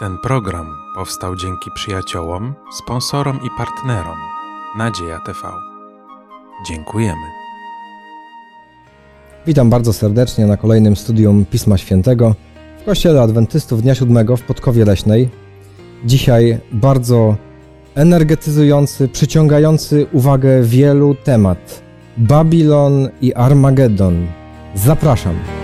Ten program powstał dzięki przyjaciołom, sponsorom i partnerom Nadzieja TV. Dziękujemy. Witam bardzo serdecznie na kolejnym studium Pisma Świętego w Kościele Adwentystów Dnia Siódmego w Podkowie Leśnej. Dzisiaj bardzo energetyzujący, przyciągający uwagę wielu temat. Babilon i Armagedon. Zapraszam.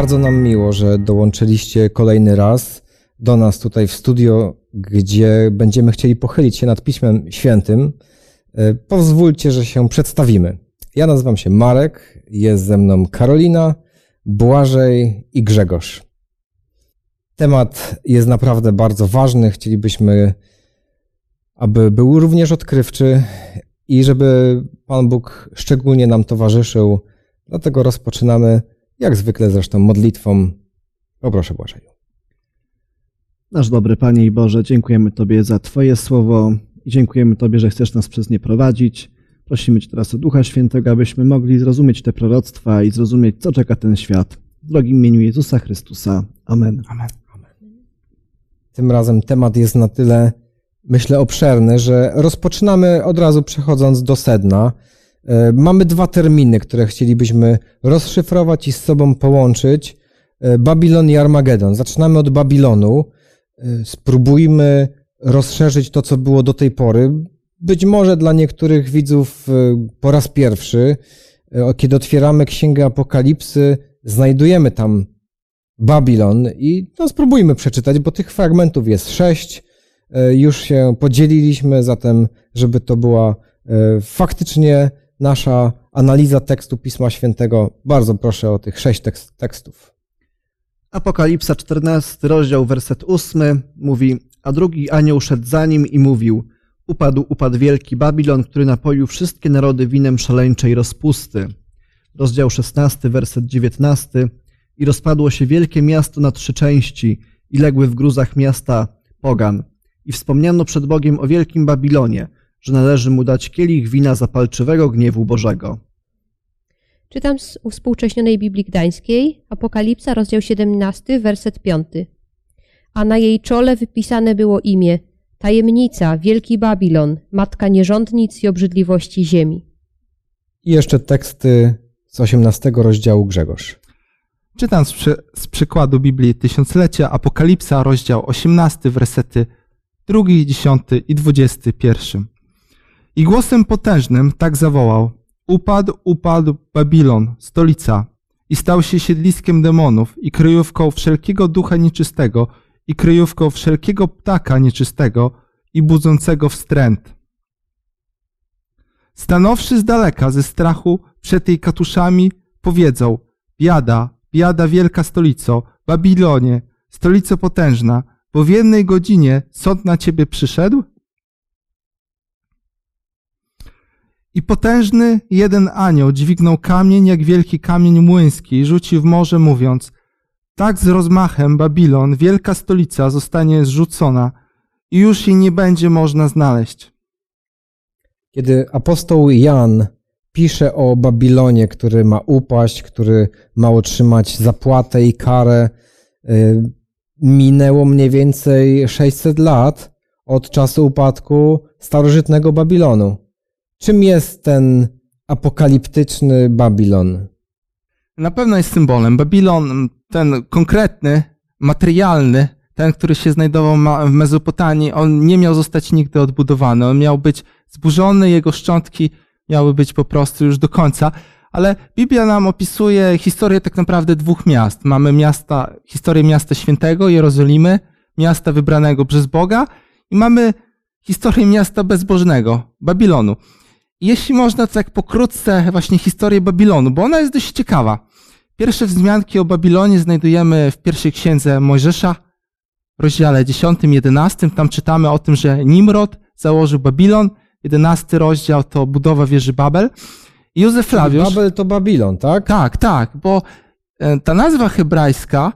Bardzo nam miło, że dołączyliście kolejny raz do nas tutaj w studio, gdzie będziemy chcieli pochylić się nad Pismem Świętym. E, Pozwólcie, że się przedstawimy. Ja nazywam się Marek, jest ze mną Karolina, Błażej i Grzegorz. Temat jest naprawdę bardzo ważny. Chcielibyśmy, aby był również odkrywczy i żeby Pan Bóg szczególnie nam towarzyszył. Dlatego rozpoczynamy jak zwykle zresztą modlitwą. Poproszę Błażeju. Nasz dobry Panie i Boże, dziękujemy Tobie za Twoje słowo i dziękujemy Tobie, że chcesz nas przez nie prowadzić. Prosimy Cię teraz o Ducha Świętego, abyśmy mogli zrozumieć te proroctwa i zrozumieć, co czeka ten świat. W drogim imieniu Jezusa Chrystusa. Amen. Amen. Tym razem temat jest na tyle, myślę, obszerny, że rozpoczynamy od razu przechodząc do sedna. E, Mamy dwa terminy, które chcielibyśmy rozszyfrować i z sobą połączyć. E, Babilon i Armagedon. Zaczynamy od Babilonu. E, Spróbujmy rozszerzyć to, co było do tej pory. Być może dla niektórych widzów po raz pierwszy, kiedy otwieramy Księgę Apokalipsy, znajdujemy tam Babilon i no, spróbujmy przeczytać, bo tych fragmentów jest sześć. Już się podzieliliśmy, zatem, żeby to była faktycznie nasza analiza tekstu Pisma Świętego, bardzo proszę o tych sześć tekst, tekstów. Apokalipsa 14, rozdział, werset 8 mówi, a drugi anioł szedł za nim i mówił, upadł, upadł wielki Babilon, który napoił wszystkie narody winem szaleńczej rozpusty. Rozdział 16, werset 19 i rozpadło się wielkie miasto na trzy części i legły w gruzach miasta pogan. I wspomniano przed Bogiem o wielkim Babilonie, że należy mu dać kielich wina zapalczywego gniewu Bożego. Czytam z uwspółcześnionej Biblii Gdańskiej, Apokalipsa, rozdział 17, werset 5. A na jej czole wypisane było imię Tajemnica, Wielki Babilon, matka nierządnic i obrzydliwości ziemi. I jeszcze teksty z 18 rozdziału Grzegorz. Czytam z, przy, z przykładu Biblii Tysiąclecia, Apokalipsa, rozdział 18, wersety 2, 10 i 21. I głosem potężnym tak zawołał: Upadł, upadł Babilon, stolica, i stał się siedliskiem demonów i kryjówką wszelkiego ducha nieczystego i kryjówką wszelkiego ptaka nieczystego i budzącego wstręt. Stanowszy z daleka ze strachu przed jej katuszami, powiedzą: Biada, biada wielka stolico, Babilonie, stolico potężna, bo w jednej godzinie sąd na ciebie przyszedł? I potężny jeden anioł dźwignął kamień jak wielki kamień młyński i rzucił w morze, mówiąc: Tak z rozmachem Babilon, wielka stolica, zostanie zrzucona i już jej nie będzie można znaleźć. Kiedy apostoł Jan pisze o Babilonie, który ma upaść, który ma otrzymać zapłatę i karę, y, minęło mniej więcej 600 lat od czasu upadku starożytnego Babilonu. Czym jest ten apokaliptyczny Babilon? Na pewno jest symbolem. Babilon, ten konkretny, materialny, ten, który się znajdował w Mezopotamii, on nie miał zostać nigdy odbudowany. On miał być zburzony, jego szczątki miały być po prostu już do końca. Ale Biblia nam opisuje historię tak naprawdę dwóch miast. Mamy miasta, historię miasta świętego, Jerozolimy, miasta wybranego przez Boga i mamy historię miasta bezbożnego, Babilonu. Jeśli można, to tak pokrótce właśnie historię Babilonu, bo ona jest dość ciekawa. Pierwsze wzmianki o Babilonie znajdujemy w pierwszej księdze Mojżesza, w rozdziale 10-11. Tam czytamy o tym, że Nimrod założył Babilon. 11 rozdział to budowa wieży Babel. I Józef Flawiusz... Babel to Babilon, tak? Tak, tak, bo e, ta nazwa hebrajska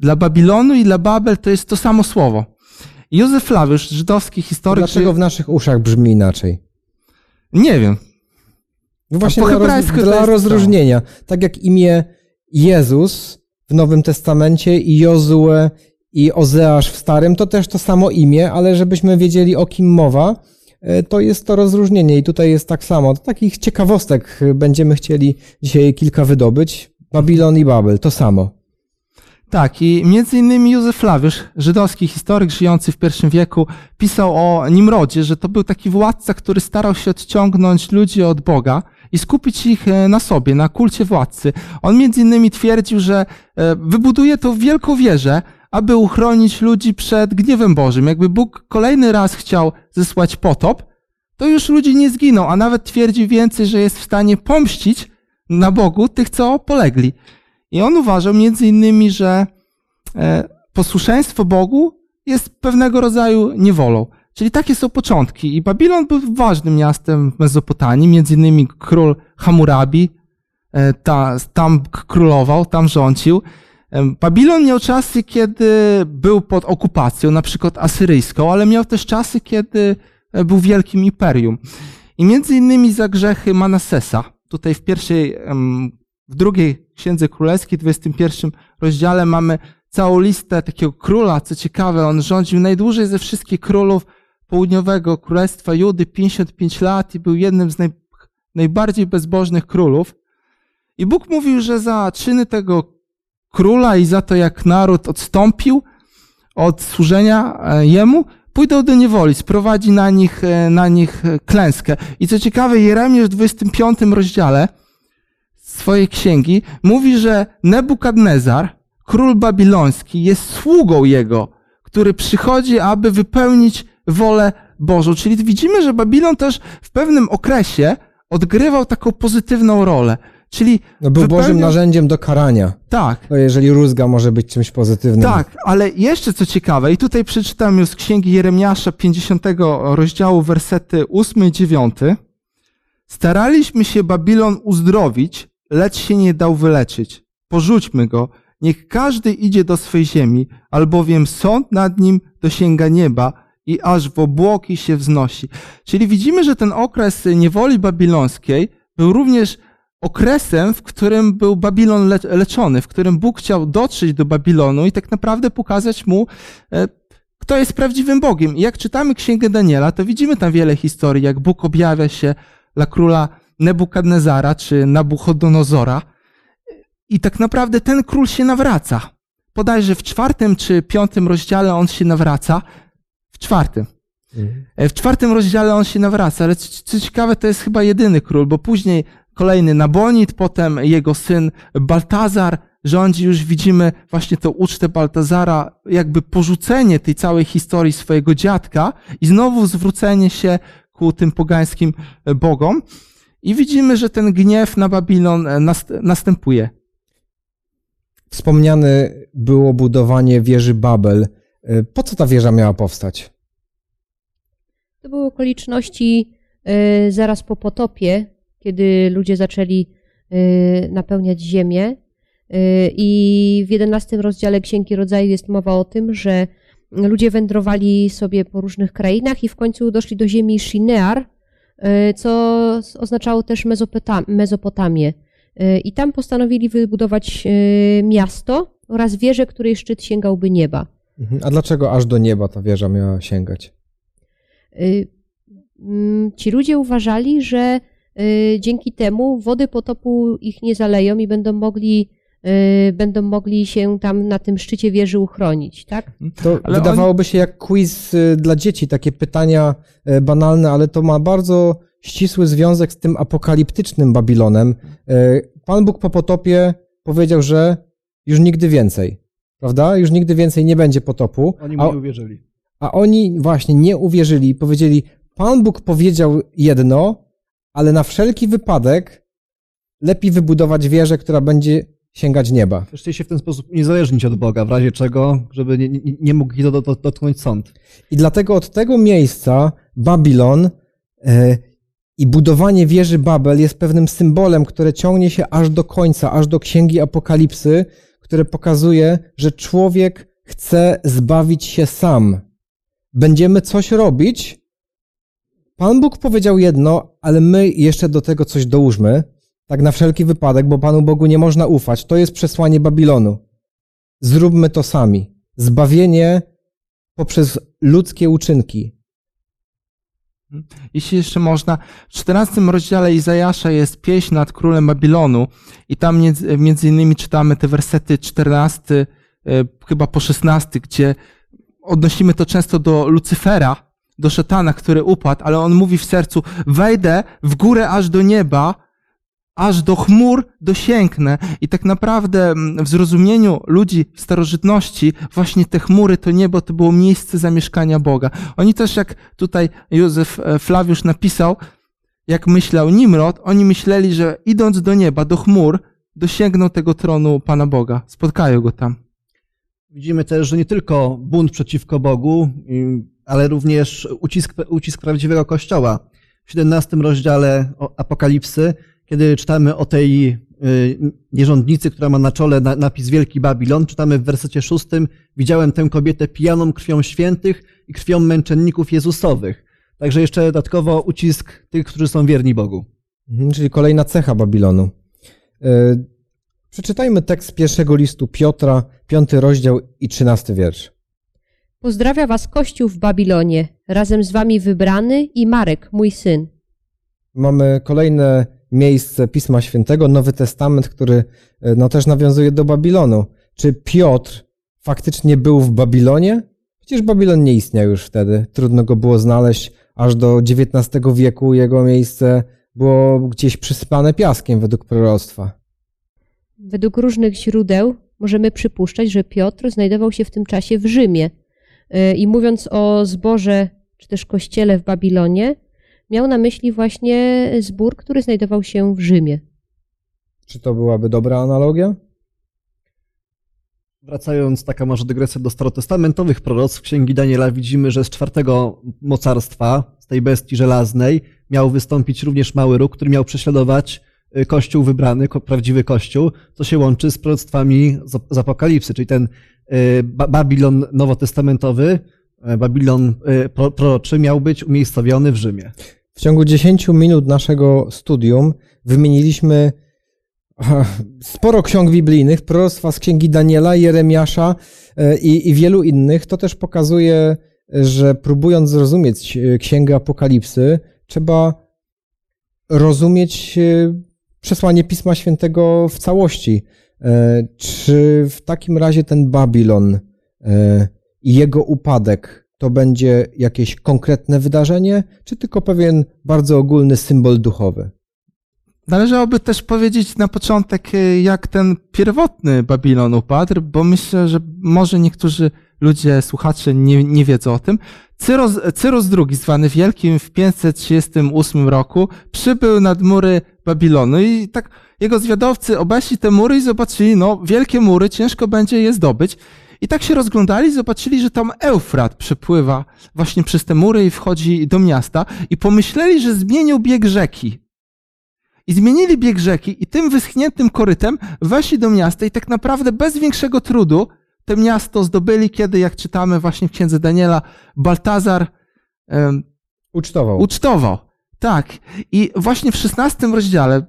dla Babilonu i dla Babel to jest to samo słowo. Józef Flawiusz, żydowski historyk... Dlaczego w naszych uszach brzmi inaczej? Nie wiem. No właśnie dla, roz, to dla rozróżnienia. Tak jak imię Jezus w Nowym Testamencie i Jozue i Ozeasz w Starym, to też to samo imię, ale żebyśmy wiedzieli o kim mowa, e, to jest to rozróżnienie i tutaj jest tak samo. Takich ciekawostek będziemy chcieli dzisiaj kilka wydobyć. Babilon i Babel, to samo. Tak, i między innymi Józef Flawiusz, żydowski historyk żyjący w I wieku, pisał o Nimrodzie, że to był taki władca, który starał się odciągnąć ludzi od Boga i skupić ich e, na sobie, na kulcie władcy. On między innymi twierdził, że e, wybuduje to wielką wieżę, aby uchronić ludzi przed gniewem Bożym. Jakby Bóg kolejny raz chciał zesłać potop, to już ludzie nie zginą, a nawet twierdził więcej, że jest w stanie pomścić na Bogu tych, co polegli. I on uważał między innymi, że e, posłuszeństwo Bogu jest pewnego rodzaju niewolą. Czyli takie są początki. I Babilon był ważnym miastem w Mezopotamii, między innymi król Hammurabi e, ta, tam królował, tam rządził. E, Babilon miał czasy, kiedy był pod okupacją, na przykład asyryjską, ale miał też czasy, kiedy był wielkim imperium. I między innymi za grzechy Manasesa, tutaj w pierwszej, w drugiej Księdze Królewskiej, 21 rozdziale mamy całą listę takiego króla, co ciekawe, on rządził najdłużej ze wszystkich królów południowego królestwa Judy, 55 lat i był jednym z naj, najbardziej bezbożnych królów. I Bóg mówił, że za czyny tego króla i za to, jak naród odstąpił od służenia e, jemu, pójdą do niewoli, sprowadzi na nich, e, na nich klęskę. I co ciekawe, Jeremiasz w 25 rozdziale swojej księgi mówi, że Nebukadnezar, król babiloński, jest sługą jego, który przychodzi, aby wypełnić wolę Bożą. Czyli widzimy, że Babilon też w pewnym okresie odgrywał taką pozytywną rolę. Czyli no był wypełniał... Bożym narzędziem do karania. Tak. No jeżeli rózga może być czymś pozytywnym. Tak, ale jeszcze co ciekawe, i tutaj przeczytam już z księgi Jeremiasza 50 rozdziału, wersety 8 i 9. Staraliśmy się Babilon uzdrowić, lecz się nie dał wyleczyć. Porzućmy go, niech każdy idzie do swej ziemi, albowiem sąd nad nim dosięga nieba i aż w obłoki się wznosi. Czyli widzimy, że ten okres niewoli babilońskiej był również okresem, w którym był Babilon leczony, w którym Bóg chciał dotrzeć do Babilonu i tak naprawdę pokazać mu, e, kto jest prawdziwym Bogiem. I jak czytamy Księgę Daniela, to widzimy tam wiele historii, jak Bóg objawia się dla króla Nebukadnezara czy Nabuchodonozora. I tak naprawdę ten król się nawraca. Podajże w czwartym czy piątym rozdziale on się nawraca. W czwartym. Mhm. W czwartym rozdziale on się nawraca, ale co ciekawe, to jest chyba jedyny król, bo później kolejny Nabonid, potem jego syn Baltazar rządzi, już widzimy właśnie tę ucztę Baltazara, jakby porzucenie tej całej historii swojego dziadka i znowu zwrócenie się ku tym pogańskim bogom. I widzimy, że ten gniew na Babilon e, następuje. Wspomniane było budowanie wieży Babel. E, po co ta wieża miała powstać? To były okoliczności e, zaraz po potopie, kiedy ludzie zaczęli napełniać ziemię. I w jedenastym rozdziale Księgi Rodzaju jest mowa o tym, że ludzie wędrowali sobie po różnych krainach i w końcu doszli do ziemi Shinear, co oznaczało też Mezopotamię. E, I tam postanowili wybudować e, miasto oraz wieżę, której szczyt sięgałby nieba. Mhm. A dlaczego aż do nieba ta wieża miała sięgać? Mm, ci ludzie uważali, że dzięki temu wody potopu ich nie zaleją i będą mogli Y, będą mogli się tam na tym szczycie wieży uchronić, tak? To ale wydawałoby się jak quiz y, dla dzieci, takie pytania y, banalne, ale to ma bardzo ścisły związek z tym apokaliptycznym Babilonem. Pan Bóg po potopie powiedział, że już nigdy więcej, prawda? Już nigdy więcej nie będzie potopu. Oni mu nie uwierzyli. A oni właśnie nie uwierzyli, powiedzieli, Pan Bóg powiedział jedno, ale na wszelki wypadek lepiej wybudować wieżę, która będzie sięgać nieba. Chcieli się w ten sposób uniezależnić od Boga, w razie czego, żeby nie, nie, nie mógł ich dotknąć sąd. I dlatego od tego miejsca Babilon e, i budowanie wieży Babel jest pewnym symbolem, które ciągnie się aż do końca, aż do Księgi Apokalipsy, które pokazuje, że człowiek chce zbawić się sam. będziemy coś robić. Pan Bóg powiedział jedno, ale my jeszcze do tego coś dołóżmy, tak na wszelki wypadek, bo Panu Bogu nie można ufać. To jest przesłanie Babilonu. Zróbmy to sami. Zbawienie poprzez ludzkie uczynki. Jeśli jeszcze można, w 14 rozdziale Izajasza jest pieśń nad królem Babilonu i tam między, między innymi czytamy te wersety 14, e, chyba po 16, gdzie odnosimy to często do Lucyfera, do szatana, który upadł, ale on mówi w sercu, wejdę w górę aż do nieba, aż do chmur dosięgnę. I tak naprawdę mm, w zrozumieniu ludzi w starożytności właśnie te chmury, to niebo, to było miejsce zamieszkania Boga. Oni też, jak tutaj Józef e, Flawiusz napisał, jak myślał Nimrod, oni myśleli, że idąc do nieba, do chmur, dosięgną tego tronu Pana Boga. Spotkają go tam. Widzimy też, że nie tylko bunt przeciwko Bogu, ale również ucisk, ucisk prawdziwego Kościoła. W 17 rozdziale Apokalipsy kiedy czytamy o tej y, nierządnicy, która ma na czole napis Wielki Babilon, czytamy w wersecie szóstym, widziałem tę kobietę pijaną krwią świętych i krwią męczenników Jezusowych. Także jeszcze dodatkowo ucisk tych, którzy są wierni Bogu. Mhm, czyli kolejna cecha Babilonu. Y, przeczytajmy tekst pierwszego listu Piotra, piąty rozdział i trzynasty wiersz. Pozdrawia was Kościół w Babilonie, razem z wami wybrany i Marek, mój syn. Mamy kolejne miejsce Pisma Świętego, Nowy Testament, który e, no, też nawiązuje do Babilonu. Czy Piotr faktycznie był w Babilonie? Przecież Babilon nie istniał już wtedy. Trudno go było znaleźć. Aż do XIX wieku jego miejsce było gdzieś przysypane piaskiem według proroctwa. Według różnych źródeł możemy przypuszczać, że Piotr znajdował się w tym czasie w Rzymie. E, I mówiąc o zborze czy też kościele w Babilonie, miał na myśli właśnie zbór, który znajdował się w Rzymie. Czy to byłaby dobra analogia? Wracając, taka może dygresja do starotestamentowych proroctw Księgi Daniela, widzimy, że z czwartego mocarstwa, z tej bestii żelaznej, miał wystąpić również mały róg, który miał prześladować y, Kościół wybrany, prawdziwy Kościół, co się łączy z proroctwami z Apokalipsy, czyli ten y, Babilon nowotestamentowy, y, Babilon proroczy miał być umiejscowiony w Rzymie. W ciągu 10 minut naszego studium wymieniliśmy sporo ksiąg biblijnych, proroctwa z księgi Daniela, Jeremiasza e, i, i wielu innych. To też pokazuje, że próbując zrozumieć e, księgę Apokalipsy, trzeba rozumieć e, przesłanie Pisma Świętego w całości. Czy w takim razie ten Babilon i jego upadek to będzie jakieś konkretne wydarzenie, czy tylko pewien bardzo ogólny symbol duchowy? Należałoby też powiedzieć na początek, y, jak ten pierwotny Babilon upadł, bo myślę, że może niektórzy ludzie, słuchacze nie, nie wiedzą o tym. Cyros, Cyrus II, zwany Wielkim w 538 roku, przybył nad mury Babilonu i tak jego zwiadowcy obeszli te mury i zobaczyli, no, wielkie mury, ciężko będzie je zdobyć. I tak się rozglądali, zobaczyli, że tam Eufrat przepływa właśnie przez te mury i wchodzi do miasta i pomyśleli, że zmienił bieg rzeki. I zmienili bieg rzeki i tym wyschniętym korytem weszli do miasta i tak naprawdę bez większego trudu to miasto zdobyli, kiedy, jak czytamy właśnie w księdze Daniela, Baltazar um, ucztował. ucztował. Tak. I właśnie w szesnastym rozdziale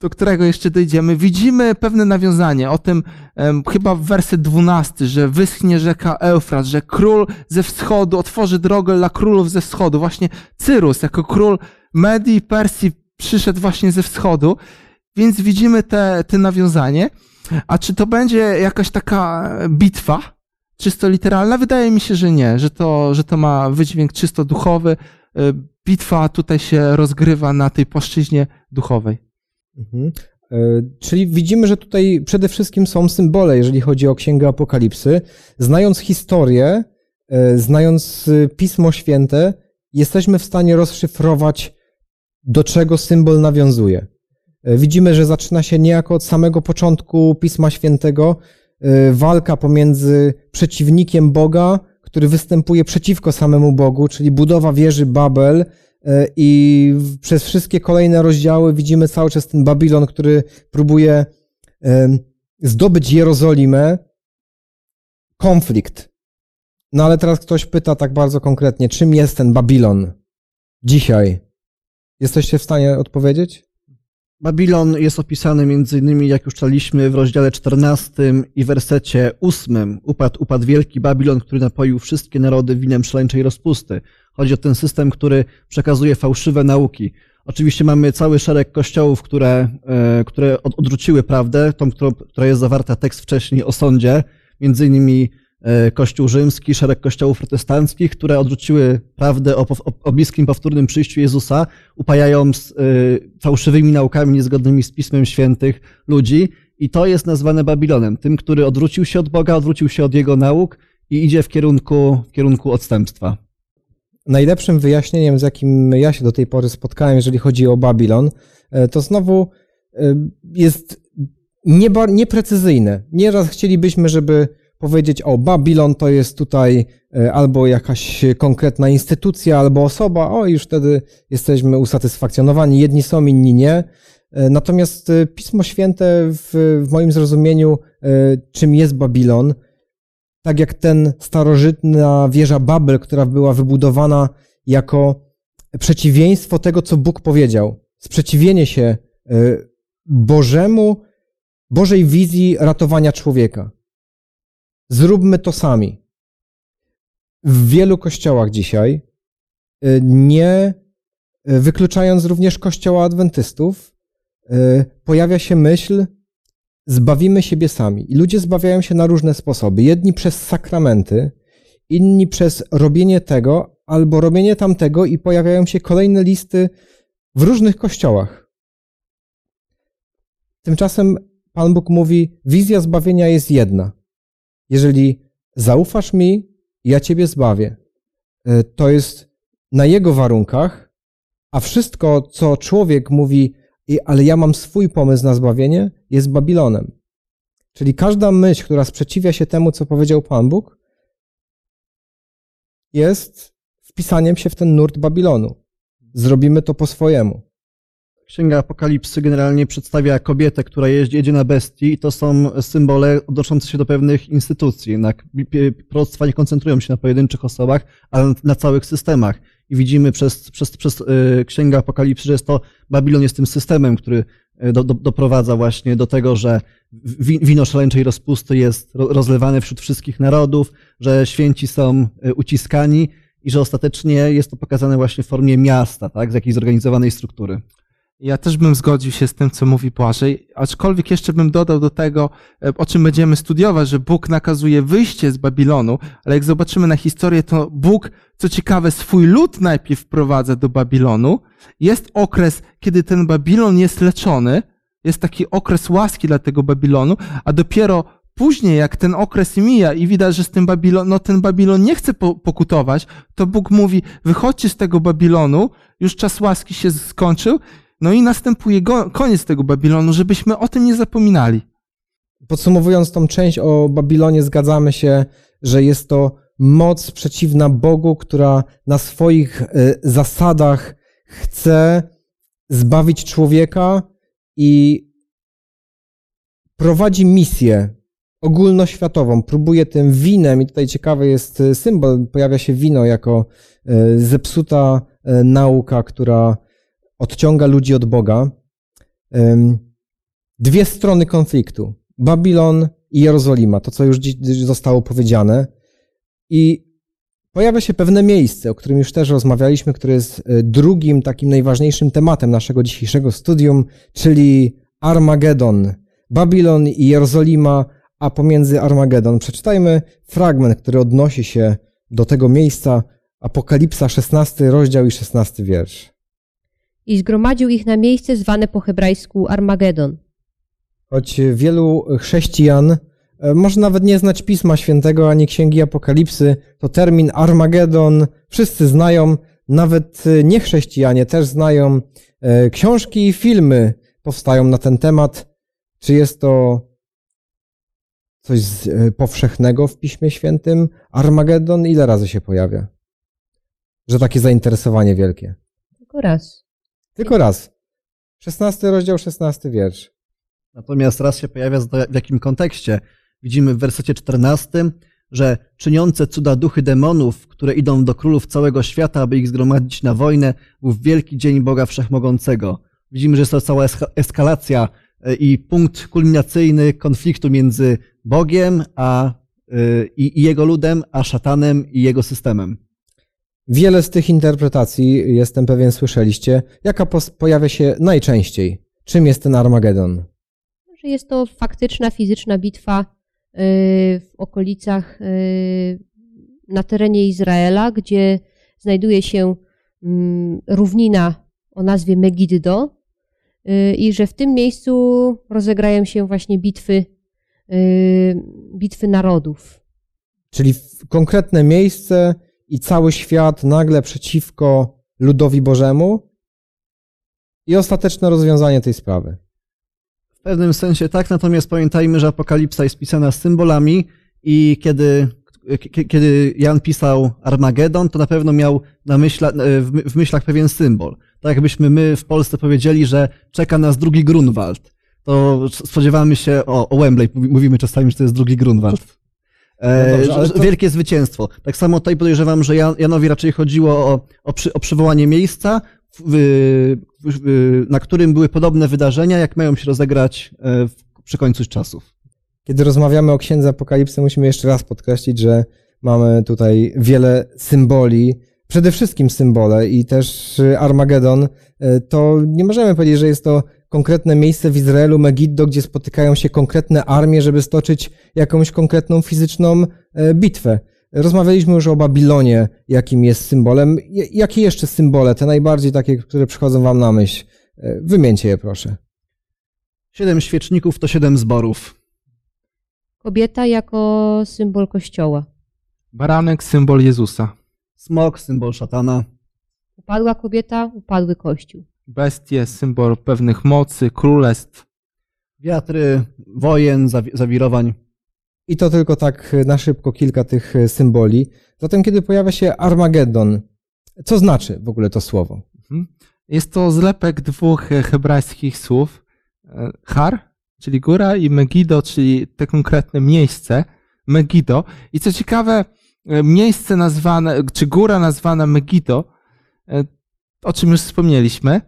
do którego jeszcze dojdziemy, widzimy pewne nawiązanie o tym, um, chyba w werset 12, że wyschnie rzeka Eufrat, że król ze wschodu otworzy drogę dla królów ze wschodu. Właśnie Cyrus, jako król Medii i Persji, przyszedł właśnie ze wschodu, więc widzimy te, te nawiązanie. A czy to będzie jakaś taka bitwa, czysto literalna? Wydaje mi się, że nie, że to, że to ma wydźwięk czysto duchowy. E, bitwa tutaj się rozgrywa na tej płaszczyźnie duchowej. Mhm. E, czyli widzimy, że tutaj przede wszystkim są symbole, jeżeli chodzi o Księgę Apokalipsy. Znając historię, e, znając e, Pismo Święte, jesteśmy w stanie rozszyfrować, do czego symbol nawiązuje. Widzimy, że zaczyna się niejako od samego początku Pisma Świętego walka pomiędzy przeciwnikiem Boga, który występuje przeciwko samemu Bogu, czyli budowa wieży Babel, E, I przez wszystkie kolejne rozdziały widzimy cały czas ten Babilon, który próbuje zdobyć Jerozolimę. Konflikt. No ale teraz ktoś pyta tak bardzo konkretnie, czym jest ten Babilon dzisiaj? Jesteście w stanie odpowiedzieć? Babilon jest opisany między innymi, jak już czytaliśmy w rozdziale 14 i wersecie 8. Upadł, upadł wielki Babilon, który napoił wszystkie narody winem szaleńczej rozpusty. Chodzi o ten system, który przekazuje fałszywe nauki. Oczywiście mamy cały szereg kościołów, które, e, które odwróciły prawdę, tą, która jest zawarta tekst wcześniej o sądzie, między innymi e, Kościół rzymski, szereg kościołów protestanckich, które odwróciły prawdę o, o, bliskim powtórnym przyjściu Jezusa, upajając y, fałszywymi naukami niezgodnymi z Pismem Świętych ludzi. I to jest nazwane Babilonem, tym, który odwrócił się od Boga, odwrócił się od Jego nauk i idzie w kierunku, w kierunku odstępstwa. Najlepszym wyjaśnieniem, z jakim ja się do tej pory spotkałem, jeżeli chodzi o Babilon, to znowu jest nieprecyzyjne. Nieraz chcielibyśmy, żeby powiedzieć, o Babilon to jest tutaj e, albo jakaś konkretna instytucja, albo osoba, o już wtedy jesteśmy usatysfakcjonowani. Jedni są, inni nie. E, natomiast e, Pismo Święte w, w moim zrozumieniu, czym jest Babilon, tak jak ten starożytna wieża Babel, która była wybudowana jako przeciwieństwo tego, co Bóg powiedział. Sprzeciwienie się Bożemu, Bożej wizji ratowania człowieka. Zróbmy to sami. W wielu kościołach dzisiaj, y, nie y, wykluczając również kościoła adwentystów, pojawia się myśl, zbawimy siebie sami. I ludzie zbawiają się na różne sposoby. Jedni przez sakramenty, inni przez robienie tego albo robienie tamtego i pojawiają się kolejne listy w różnych kościołach. Tymczasem Pan Bóg mówi, wizja zbawienia jest jedna. Jeżeli zaufasz mi, ja ciebie zbawię. E, to jest na jego warunkach, a wszystko, co człowiek mówi, ale ja mam swój pomysł na zbawienie, jest Babilonem. Czyli każda myśl, która sprzeciwia się temu, co powiedział Pan Bóg, jest wpisaniem się w ten nurt Babilonu. Zrobimy to po swojemu. Księga Apokalipsy generalnie przedstawia kobietę, która jedzie na bestii i to są symbole odnoszące się do pewnych instytucji. Jednak proroctwa nie koncentrują się na pojedynczych osobach, ale na całych systemach. I widzimy przez, przez, przez y, Księgę Apokalipsy, że jest to Babilon jest tym systemem, który do, do, doprowadza właśnie do tego, że wino szaleńczej rozpusty jest rozlewane wśród wszystkich narodów, że święci są y, uciskani i że ostatecznie jest to pokazane właśnie w formie miasta, tak, z jakiejś zorganizowanej struktury. Ja też bym zgodził się z tym, co mówi Błażej, aczkolwiek jeszcze bym dodał do tego, e, o czym będziemy studiować, że Bóg nakazuje wyjście z Babilonu, ale jak zobaczymy na historię, to Bóg, co ciekawe, swój lud najpierw wprowadza do Babilonu. Jest okres, kiedy ten Babilon jest leczony, jest taki okres łaski dla tego Babilonu, a dopiero później, jak ten okres mija i widać, że z tym Babilon, no ten Babilon nie chce pokutować, to Bóg mówi, wychodźcie z tego Babilonu, już czas łaski się skończył, no i następuje go, koniec tego Babilonu, żebyśmy o tym nie zapominali. Podsumowując tą część o Babilonie, zgadzamy się, że jest to moc przeciwna Bogu, która na swoich e, zasadach chce zbawić człowieka i prowadzi misję ogólnoświatową. Próbuje tym winem, i tutaj ciekawy jest e, symbol, pojawia się wino jako e, zepsuta nauka, która odciąga ludzi od Boga. Dwie strony konfliktu. Babilon i Jerozolima, to co już zostało powiedziane. I pojawia się pewne miejsce, o którym już też rozmawialiśmy, które jest e, drugim takim najważniejszym tematem naszego dzisiejszego studium, czyli Armagedon. Babilon i Jerozolima, a pomiędzy Armagedon. Przeczytajmy fragment, który odnosi się do tego miejsca. Apokalipsa, 16 rozdział i 16 wiersz i zgromadził ich na miejsce zwane po hebrajsku Armagedon. Choć wielu chrześcijan e, może nawet nie znać Pisma Świętego ani Księgi Apokalipsy, to termin Armagedon wszyscy znają, nawet e, niechrześcijanie też znają. E, książki i filmy powstają na ten temat. Czy jest to coś powszechnego w Piśmie Świętym? Armagedon ile razy się pojawia? Że takie zainteresowanie wielkie? Tylko raz. Tylko raz. 16 rozdział, 16 wiersz. Natomiast raz się pojawia w jakim kontekście. Widzimy w wersecie 14, że czyniące cuda duchy demonów, które idą do królów całego świata, aby ich zgromadzić na wojnę, był wielki dzień Boga Wszechmogącego. Widzimy, że jest to cała eska- eskalacja e, i punkt kulminacyjny konfliktu między Bogiem a, y, i, i jego ludem, a szatanem i jego systemem. Wiele z tych interpretacji, jestem pewien, słyszeliście. Jaka pojawia się najczęściej? Czym jest ten Armagedon? Że jest to faktyczna, fizyczna bitwa y, w okolicach, y, na terenie Izraela, gdzie znajduje się mm, równina o nazwie Megiddo y, i że w tym miejscu rozegrają się właśnie bitwy, bitwy narodów. Czyli konkretne miejsce i cały świat nagle przeciwko ludowi Bożemu i ostateczne rozwiązanie tej sprawy. W pewnym sensie tak, natomiast pamiętajmy, że Apokalipsa jest pisana symbolami i kiedy, kiedy Jan pisał Armagedon, to na pewno miał na myśla, w my- w myślach pewien symbol. Tak jakbyśmy my w Polsce powiedzieli, że czeka nas drugi Grunwald, to spodziewamy się, o, o Wembley mówi- mówimy czasami, że to jest drugi Grunwald. E, No dobrze, że- to- Wielkie zwycięstwo. Tak samo tutaj podejrzewam, że Jan, Janowi raczej chodziło o, o, przy, o przywołanie miejsca, w, w, na którym były podobne wydarzenia, jak mają się rozegrać e, w, przy końcu czasów. Kiedy rozmawiamy o Księdze Apokalipsy, musimy jeszcze raz podkreślić, że mamy tutaj wiele symboli, przede wszystkim symbole i też Armagedon, y, to nie możemy powiedzieć, że jest to konkretne miejsce w Izraelu, Megiddo, gdzie spotykają się konkretne armie, żeby stoczyć jakąś konkretną fizyczną e, bitwę. Rozmawialiśmy już o Babilonie, jakim jest symbolem. Jakie jeszcze symbole, te najbardziej takie, które przychodzą wam na myśl? E, Wymieńcie je, proszę. Siedem świeczników to siedem zborów. Kobieta jako symbol kościoła. Baranek, symbol Jezusa. Smok, symbol szatana. Upadła kobieta, upadły kościół. Bestie, symbol pewnych mocy, królestw. Wiatry, wojen, zawi- zawirowań. I to tylko tak na szybko kilka tych e, symboli. Zatem, kiedy pojawia się Armagedon, co znaczy w ogóle to słowo? Mhm. Jest to zlepek dwóch e, hebrajskich słów. e, Har, czyli góra, i Megiddo, czyli te konkretne miejsce. Megiddo. I co ciekawe, e, miejsce nazwane, czy góra nazwana Megiddo, e, o czym już wspomnieliśmy,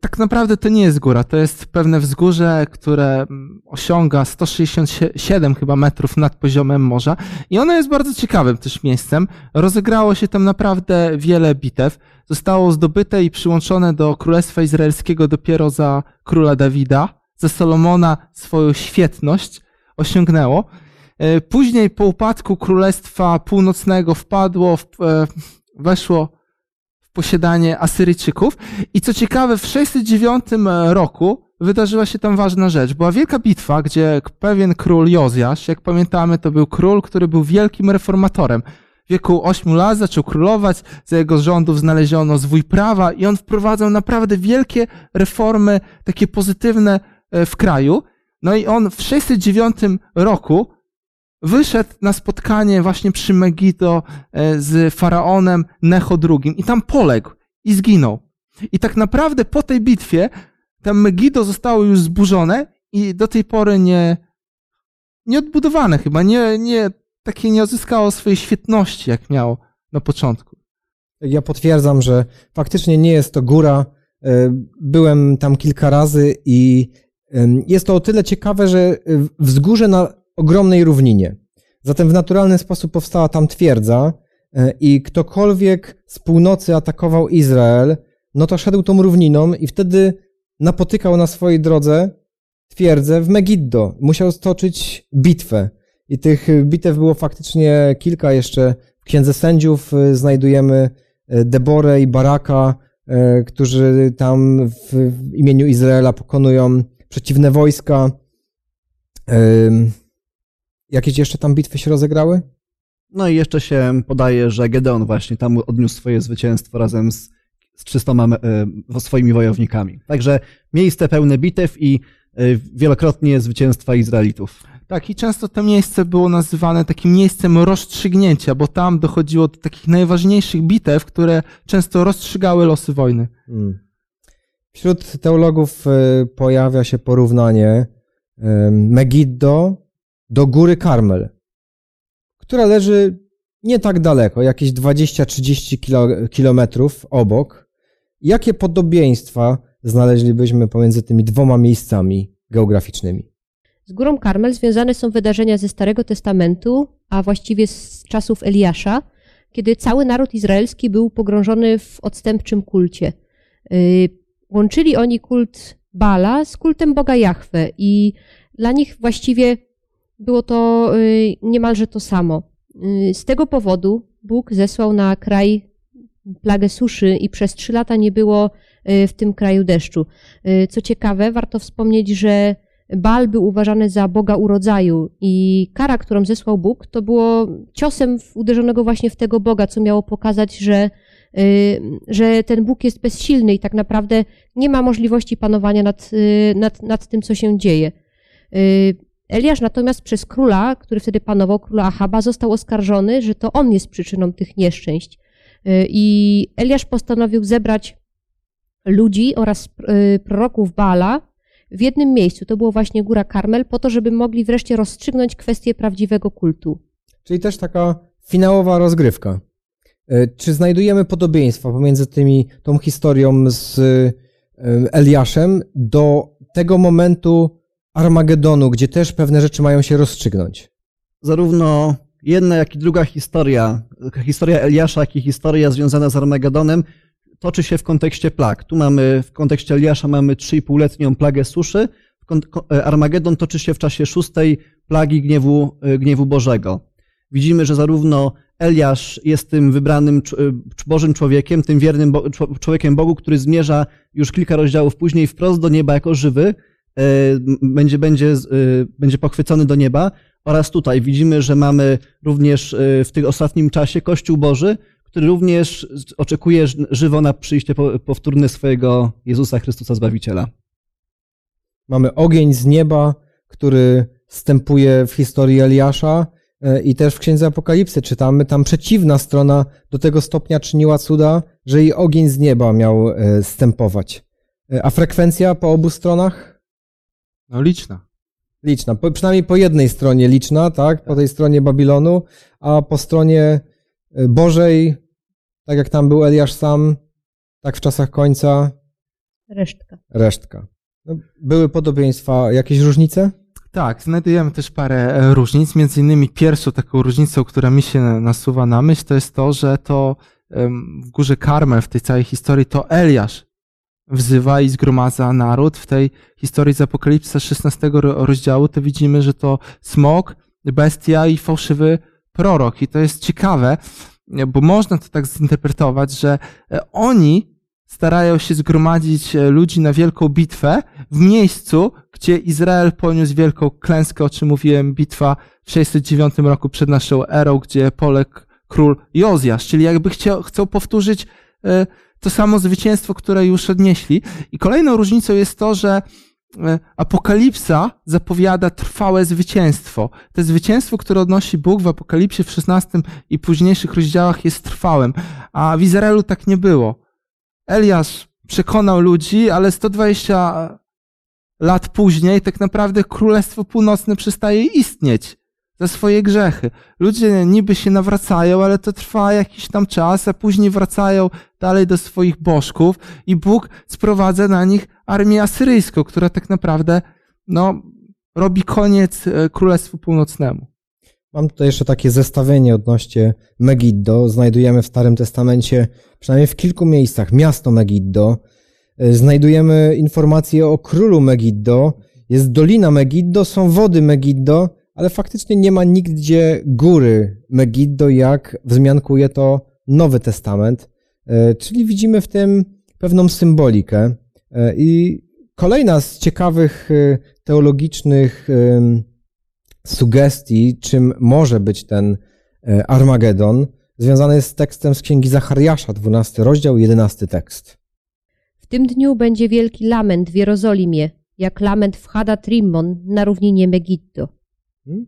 tak naprawdę to nie jest góra, to jest pewne wzgórze, które mm, osiąga 167 chyba metrów nad poziomem morza i ono jest bardzo ciekawym też miejscem. Rozegrało się tam naprawdę wiele bitew zostało zdobyte i przyłączone do Królestwa Izraelskiego dopiero za króla Dawida. Za Solomona swoją świetność osiągnęło. E, Później po upadku Królestwa Północnego wpadło, w, e, weszło posiadanie Asyryjczyków. I co ciekawe, w 609 roku wydarzyła się tam ważna rzecz. Była wielka bitwa, gdzie pewien król Jozjasz, jak pamiętamy, to był król, który był wielkim reformatorem w wieku 8 lat zaczął królować, za jego rządów znaleziono zwój prawa i on wprowadzał naprawdę wielkie reformy, takie pozytywne e, w kraju. No i on w 609 roku wyszedł na spotkanie właśnie przy Megiddo e, z faraonem Necho II i tam poległ i zginął. I tak naprawdę po tej bitwie tam Megiddo zostało już zburzone i do tej pory nie, nie odbudowane chyba, nie, nie, takie nie odzyskało swojej świetności, jak miało na początku. Ja potwierdzam, że faktycznie nie jest to góra. E, Byłem tam kilka razy i jest to o tyle ciekawe, że wzgórze na ogromnej równinie. Zatem w naturalny sposób powstała tam twierdza e, i ktokolwiek z północy atakował Izrael, no to szedł tą równiną i wtedy napotykał na swojej drodze twierdzę w Megiddo. Musiał stoczyć bitwę. I tych bitew było faktycznie kilka jeszcze. W Księdze Sędziów y, znajdujemy y, Deborę i Baraka, którzy tam w imieniu Izraela pokonują przeciwne wojska. Jakieś jeszcze tam bitwy się rozegrały? No i jeszcze się podaje, że Gedeon właśnie tam odniósł swoje zwycięstwo razem z, z 300 e, swoimi wojownikami. Także miejsce pełne bitew i e, wielokrotnie zwycięstwa Izraelitów. Tak, i często to miejsce było nazywane takim miejscem rozstrzygnięcia, bo tam dochodziło do takich najważniejszych bitew, które często rozstrzygały losy wojny. Hmm. Wśród teologów y, pojawia się porównanie Megiddo do góry Karmel. która leży nie tak daleko, jakieś 20-30 kilo, kilometrów obok. Jakie podobieństwa znaleźlibyśmy pomiędzy tymi dwoma miejscami geograficznymi? Z górą Karmel związane są wydarzenia ze Starego Testamentu, a właściwie z czasów Eliasza, kiedy cały naród izraelski był pogrążony w odstępczym kulcie. Y, łączyli oni kult Bala z kultem Boga Jahwe i dla nich właściwie było to y, niemalże to samo. Y, z tego powodu Bóg zesłał na kraj plagę suszy i przez trzy lata nie było w tym kraju deszczu. Co ciekawe, warto wspomnieć, że Baal był uważany za Boga urodzaju i kara, którą zesłał Bóg, to było ciosem uderzonego właśnie w tego Boga, co miało pokazać, że, y, że ten Bóg jest bezsilny i tak naprawdę nie ma możliwości panowania nad, y, nad, nad tym, co się dzieje. Y, Eliasz natomiast przez króla, który wtedy panował, króla Ahaba, został oskarżony, że to on jest przyczyną tych nieszczęść. I Eliasz postanowił zebrać ludzi oraz proroków Baala, w jednym miejscu. To było właśnie Góra Karmel, po to, żeby mogli wreszcie rozstrzygnąć kwestię prawdziwego kultu. Czyli też taka finałowa rozgrywka. E, czy znajdujemy podobieństwa pomiędzy tymi, tą historią z Eliaszem do tego momentu Armagedonu, gdzie też pewne rzeczy mają się rozstrzygnąć? Zarówno jedna, jak i druga historia, historia Eliasza, jak i historia związana z Armagedonem toczy się w kontekście plag. Tu mamy, w kontekście Eliasza mamy 3,5-letnią plagę suszy, e, Armagedon toczy się w czasie szóstej plagi gniewu, e, gniewu Bożego. Widzimy, że zarówno Eliasz jest tym wybranym e, Bożym człowiekiem, tym wiernym człowiekiem Bogu, który zmierza już kilka rozdziałów później wprost do nieba jako żywy, będzie, będzie, będzie pochwycony do nieba. Oraz tutaj widzimy, że mamy również w tym ostatnim czasie Kościół Boży, który również oczekuje żywo na przyjście powtórne swojego Jezusa Chrystusa Zbawiciela. Mamy ogień z nieba, który wstępuje w historii Eliasza e, i też w Księdze Apokalipsy czytamy, tam przeciwna strona do tego stopnia czyniła cuda, że i ogień z nieba miał e, stępować. E, a frekwencja po obu stronach? No liczna. Liczna. Po, przynajmniej po jednej stronie liczna, tak? Po tej stronie Babilonu, a po stronie Bożej tak jak tam był Eliasz sam, tak w czasach końca. Resztka. Resztka. No, były podobieństwa, jakieś różnice? Tak, znajdujemy też parę e, różnic. Między innymi pierwszą taką różnicą, która mi się nasuwa na myśl, to jest to, że to w górze Karmel w tej całej historii to Eliasz wzywa i zgromadza naród. W tej historii z Apokalipsa 16 rozdziału to widzimy, że to smok, bestia i fałszywy prorok. I to jest ciekawe, bo można to tak zinterpretować, że e, oni starają się zgromadzić e, ludzi na wielką bitwę w miejscu, gdzie Izrael poniósł wielką klęskę, o czym mówiłem, bitwa w 609 roku przed naszą erą, gdzie poległ król Jozjasz, czyli jakby chciał, chcą powtórzyć e, to samo zwycięstwo, które już odnieśli. I kolejną różnicą jest to, że E, Apokalipsa zapowiada trwałe zwycięstwo. To zwycięstwo, które odnosi Bóg w Apokalipsie w 16 i późniejszych rozdziałach jest trwałym, a w Izraelu tak nie było. Eliasz przekonał ludzi, ale 120 lat później tak naprawdę Królestwo Północne przestaje istnieć za swoje grzechy. Ludzie niby się nawracają, ale to trwa jakiś tam czas, a później wracają dalej do swoich bożków i Bóg sprowadza na nich armię asyryjską, która tak naprawdę no, robi koniec e, Królestwu Północnemu. Mam tutaj jeszcze takie zestawienie odnośnie Megiddo. Znajdujemy w Starym Testamencie przynajmniej w kilku miejscach miasto Megiddo. E, znajdujemy informacje o królu Megiddo. Jest dolina Megiddo, są wody Megiddo, ale faktycznie nie ma nigdzie góry Megiddo, jak wzmiankuje to Nowy Testament. E, czyli widzimy w tym pewną symbolikę. E, I kolejna z ciekawych e, teologicznych sugestii, czym może być ten Armagedon, związany jest z tekstem z księgi Zachariasza, 12 rozdział, 11 tekst. W tym dniu będzie wielki lament w Jerozolimie, jak lament w Hadat Rimmon na równinie Megiddo. Hmm?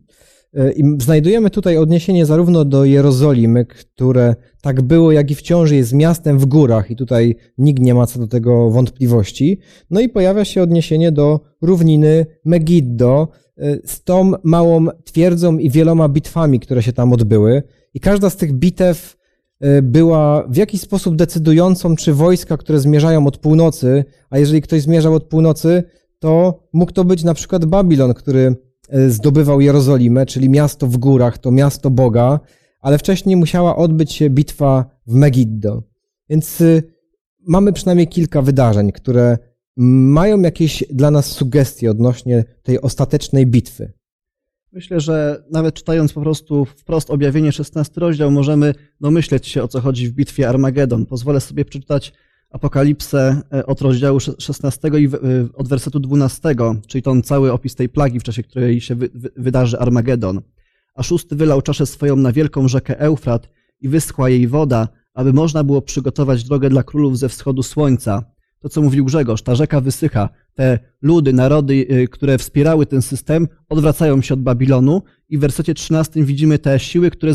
E, I znajdujemy tutaj odniesienie zarówno do Jerozolimy, które tak było, jak i wciąż jest miastem w górach, i tutaj nikt nie ma co do tego wątpliwości. No i pojawia się odniesienie do równiny Megiddo, y, z tą małą twierdzą i wieloma bitwami, które się tam odbyły. I każda z tych bitew y, była w jakiś sposób decydującą, czy wojska, które zmierzają od północy, a jeżeli ktoś zmierzał od północy, to mógł to być na przykład Babilon, który zdobywał Jerozolimę, czyli miasto w górach, to miasto Boga, ale wcześniej musiała odbyć się bitwa w Megiddo. Więc mamy przynajmniej kilka wydarzeń, które mają jakieś dla nas sugestie odnośnie tej ostatecznej bitwy. Myślę, że nawet czytając po prostu wprost objawienie 16 rozdział, możemy domyśleć się, o co chodzi w bitwie Armagedon. Pozwolę sobie przeczytać Apokalipsę e, od rozdziału 16 i od wersetu 12, czyli ten cały opis tej plagi, w czasie której się wydarzy Armagedon. A szósty wylał czaszę swoją na wielką rzekę Eufrat i wyschła jej woda, aby można było przygotować drogę dla królów ze wschodu słońca. To, co mówił Grzegorz, ta rzeka wysycha, te ludy, narody, y, które wspierały ten system, odwracają się od Babilonu i w wersecie 13 widzimy te siły, które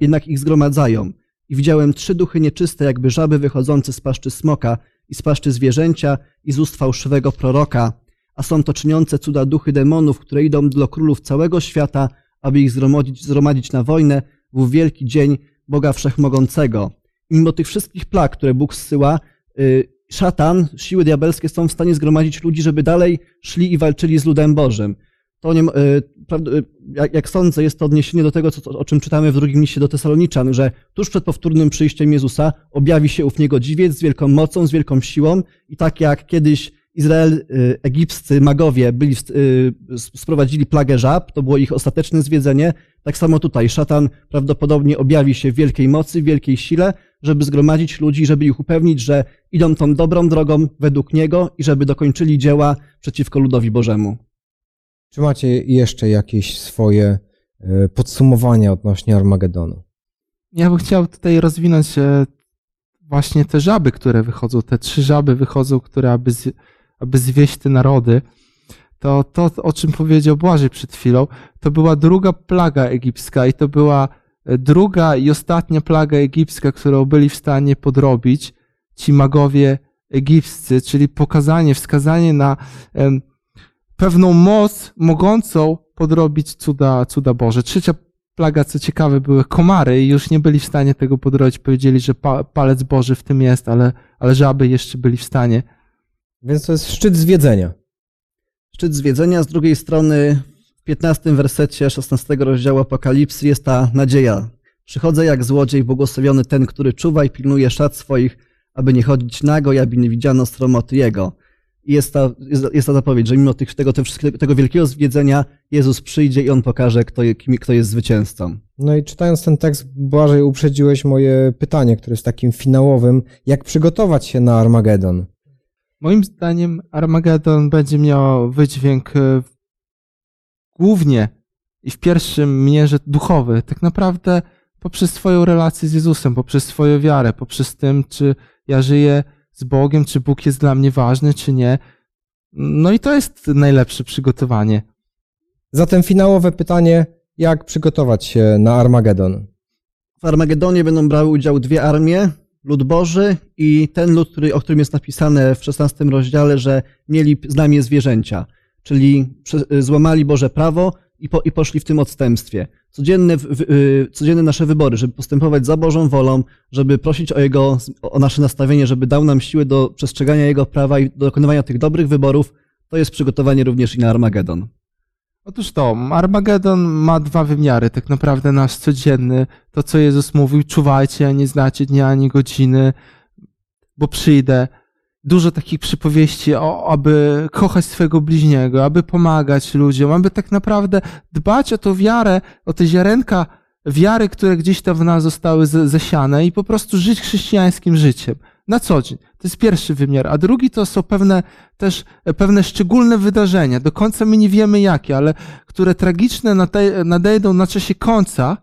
jednak ich zgromadzają. Widziałem trzy duchy nieczyste, jakby żaby wychodzące z paszczy smoka i z paszczy zwierzęcia i z ust fałszywego proroka. A są to czyniące cuda duchy demonów, które idą do królów całego świata, aby ich zgromadzić, zgromadzić na wojnę w wielki dzień Boga Wszechmogącego. Mimo tych wszystkich plag, które Bóg zsyła, y, szatan, siły diabelskie są w stanie zgromadzić ludzi, żeby dalej szli i walczyli z ludem Bożym. To nie, y, y, jak, sądzę, jest to odniesienie do tego, co, o czym czytamy w drugim liście do Tesaloniczan, że tuż przed powtórnym przyjściem Jezusa objawi się ów niegodziwiec z wielką mocą, z wielką siłą i tak jak kiedyś Izrael, y, egipscy magowie byli, sprowadzili plagę żab, to było ich ostateczne zwiedzenie, tak samo tutaj szatan prawdopodobnie objawi się w wielkiej mocy, w wielkiej sile, żeby zgromadzić ludzi, żeby ich upewnić, że idą tą dobrą drogą według Niego i żeby dokończyli dzieła przeciwko ludowi Bożemu. Czy macie jeszcze jakieś swoje e, podsumowania odnośnie Armagedonu? Ja bym chciał tutaj rozwinąć e, właśnie te żaby, które wychodzą, te trzy żaby wychodzą, które aby, z, aby zwieść te narody. To, to, o czym powiedział Błażej przed chwilą, to była druga plaga egipska i to była druga i ostatnia plaga egipska, którą byli w stanie podrobić ci magowie egipscy, czyli pokazanie, wskazanie na pewną moc mogącą podrobić cuda, cuda Boże. Trzecia plaga, co ciekawe, były komary i już nie byli w stanie tego podrobić. Powiedzieli, że pa, palec Boży w tym jest, ale, ale żaby jeszcze byli w stanie. Więc to jest szczyt zwiedzenia. Szczyt zwiedzenia, z drugiej strony w 15 wersecie 16 rozdziału Apokalipsy jest ta nadzieja. Przychodzę jak złodziej, błogosławiony ten, który czuwa i pilnuje szat swoich, aby nie chodzić nago aby nie widziano sromoty jego. Jest ta, jest, jest ta zapowiedź, że mimo tych, tego, tego wielkiego zwiedzenia Jezus przyjdzie i On pokaże, kto, kim, kto jest zwycięzcą. No i czytając ten tekst, Błażej, uprzedziłeś moje pytanie, które jest takim finałowym. Jak przygotować się na Armagedon? Moim zdaniem Armagedon będzie miał wydźwięk e, głównie i w pierwszym mierze duchowy, tak naprawdę poprzez swoją relację z Jezusem, poprzez swoją wiarę, poprzez tym, czy ja żyję z Bogiem, czy Bóg jest dla mnie ważny, czy nie. No i to jest najlepsze przygotowanie. Zatem finałowe pytanie, jak przygotować się na Armagedon? W Armagedonie będą brały udział dwie armie, lud Boży i ten lud, który, o którym jest napisane w 16 rozdziale, że mieli znamie zwierzęcia czyli złamali Boże prawo i, po, i poszli w tym odstępstwie. Codzienne, w, y, codzienne nasze wybory, żeby postępować za Bożą wolą, żeby prosić o Jego, o nasze nastawienie, żeby dał nam siłę do przestrzegania Jego prawa i do dokonywania tych dobrych wyborów, to jest przygotowanie również i na Armagedon. Otóż to, Armagedon ma dwa wymiary, tak naprawdę nasz codzienny, to co Jezus mówił, czuwajcie, nie znacie dnia ani godziny, bo przyjdę dużo takich przypowieści, o, aby kochać swojego bliźniego, aby pomagać ludziom, aby tak naprawdę dbać o tą wiarę, o te ziarenka wiary, które gdzieś tam w nas zostały zasiane i po prostu żyć chrześcijańskim życiem na co dzień. To jest pierwszy wymiar, a drugi to są pewne też pewne szczególne wydarzenia. Do końca my nie wiemy jakie, ale które tragiczne nadejdą na czasie końca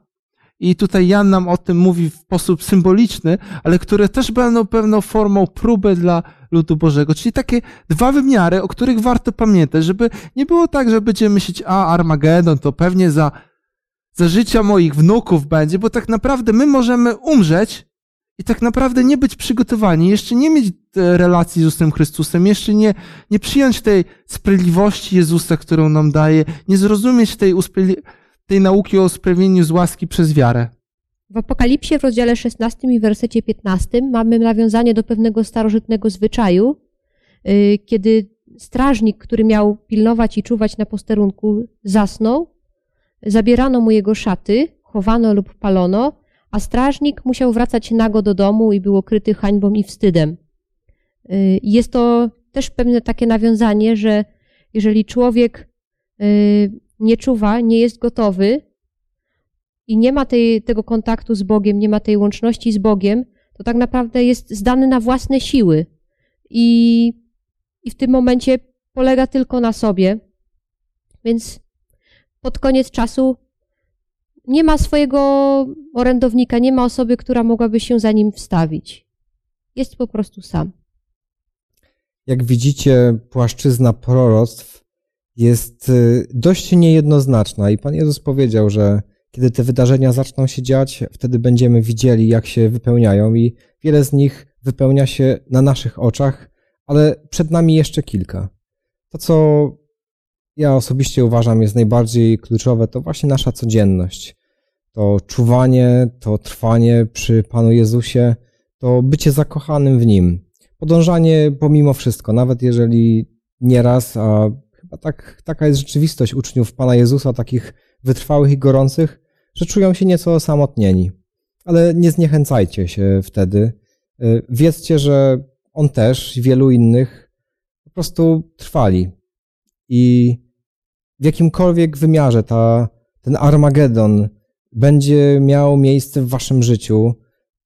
i tutaj Jan nam o tym mówi w sposób symboliczny, ale które też będą pewną formą próby dla ludu Bożego. Czyli takie dwa wymiary, o których warto pamiętać, żeby nie było tak, że będziemy myśleć, a Armagedon to pewnie za, za życia moich wnuków będzie, bo tak naprawdę my możemy umrzeć i tak naprawdę nie być przygotowani, jeszcze nie mieć e, relacji z Jezusem Chrystusem, jeszcze nie, nie przyjąć tej sprawiedliwości Jezusa, którą nam daje, nie zrozumieć tej, tej nauki o usprawiedliwieniu z łaski przez wiarę. W Apokalipsie w rozdziale 16 i wersecie 15 mamy nawiązanie do pewnego starożytnego zwyczaju, y, kiedy strażnik, który miał pilnować i czuwać na posterunku, zasnął, zabierano mu jego szaty, chowano lub palono, a strażnik musiał wracać nago do domu i był okryty hańbą i wstydem. Y, jest to też pewne takie nawiązanie, że jeżeli człowiek y, nie czuwa, nie jest gotowy i nie ma tej, tego kontaktu z Bogiem, nie ma tej łączności z Bogiem, to tak naprawdę jest zdany na własne siły. I, i w tym momencie polega tylko na sobie. Więc pod koniec czasu nie ma swojego orędownika, nie ma osoby, która mogłaby się za nim wstawić. Jest po prostu sam. Jak widzicie, płaszczyzna proroctw jest y, dość niejednoznaczna i Pan Jezus powiedział, że kiedy te wydarzenia zaczną się dziać, wtedy będziemy widzieli, jak się wypełniają i wiele z nich wypełnia się na naszych oczach, ale przed nami jeszcze kilka. To, co ja osobiście uważam jest najbardziej kluczowe, to właśnie nasza codzienność. To czuwanie, to trwanie przy Panu Jezusie, to bycie zakochanym w Nim. Podążanie pomimo wszystko, nawet jeżeli nieraz, a chyba tak, taka jest rzeczywistość uczniów Pana Jezusa, takich wytrwałych i gorących, że czują się nieco osamotnieni. Ale nie zniechęcajcie się wtedy. Y, wiedzcie, że On też i wielu innych po prostu trwali. I w jakimkolwiek wymiarze ta, ten Armagedon będzie miał miejsce w waszym życiu,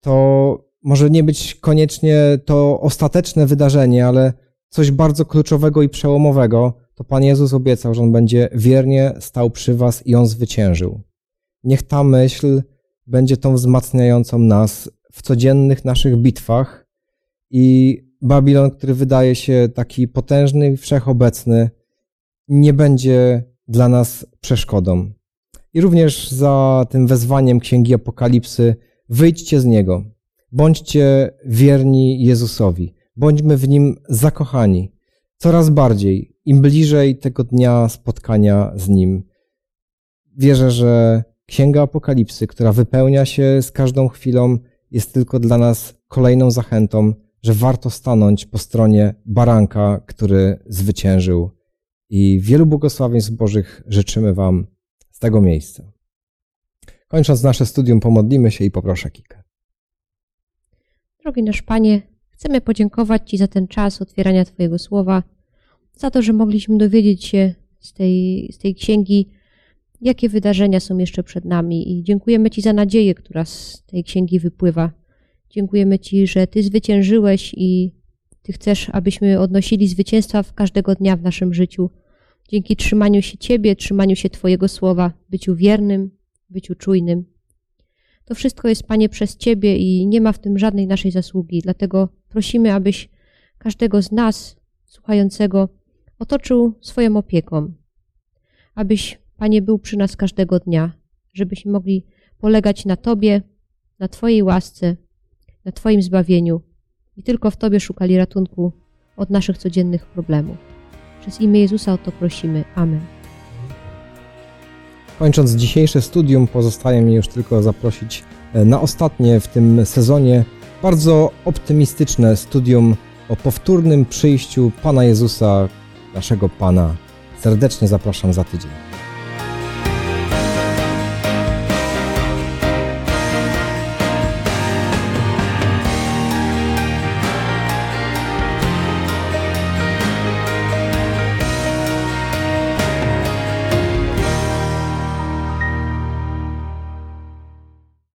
to może nie być koniecznie to ostateczne wydarzenie, ale coś bardzo kluczowego i przełomowego, to Pan Jezus obiecał, że On będzie wiernie stał przy was i On zwyciężył. Niech ta myśl będzie tą wzmacniającą nas w codziennych naszych bitwach i Babilon, który wydaje się taki potężny i wszechobecny, nie będzie dla nas przeszkodą. I również za tym wezwaniem Księgi Apokalipsy wyjdźcie z niego. Bądźcie wierni Jezusowi. Bądźmy w nim zakochani. Coraz bardziej, im bliżej tego dnia spotkania z nim. Wierzę, że Księga Apokalipsy, która wypełnia się z każdą chwilą, jest tylko dla nas kolejną zachętą, że warto stanąć po stronie baranka, który zwyciężył. I wielu błogosławieństw Bożych życzymy Wam z tego miejsca. Kończąc nasze studium, pomodlimy się i poproszę Kikę. Drogi nasz Panie, chcemy podziękować Ci za ten czas otwierania Twojego słowa, za to, że mogliśmy dowiedzieć się z tej, z tej księgi, jakie wydarzenia są jeszcze przed nami i dziękujemy Ci za nadzieję, która z tej księgi wypływa. Dziękujemy Ci, że Ty zwyciężyłeś i Ty chcesz, abyśmy odnosili zwycięstwa w każdego dnia w naszym życiu. Dzięki trzymaniu się Ciebie, trzymaniu się Twojego słowa, byciu wiernym, byciu czujnym. To wszystko jest, Panie, przez Ciebie i nie ma w tym żadnej naszej zasługi. Dlatego prosimy, abyś każdego z nas, słuchającego, otoczył swoją opieką. Abyś, Panie, był przy nas każdego dnia, żebyśmy mogli polegać na Tobie, na Twojej łasce, na Twoim zbawieniu i tylko w Tobie szukali ratunku od naszych codziennych problemów. Przez imię Jezusa o to prosimy. Amen. Kończąc dzisiejsze studium, pozostaje mi już tylko zaprosić e, na ostatnie w tym sezonie bardzo optymistyczne studium o powtórnym przyjściu Pana Jezusa, naszego Pana. Serdecznie zapraszam za tydzień.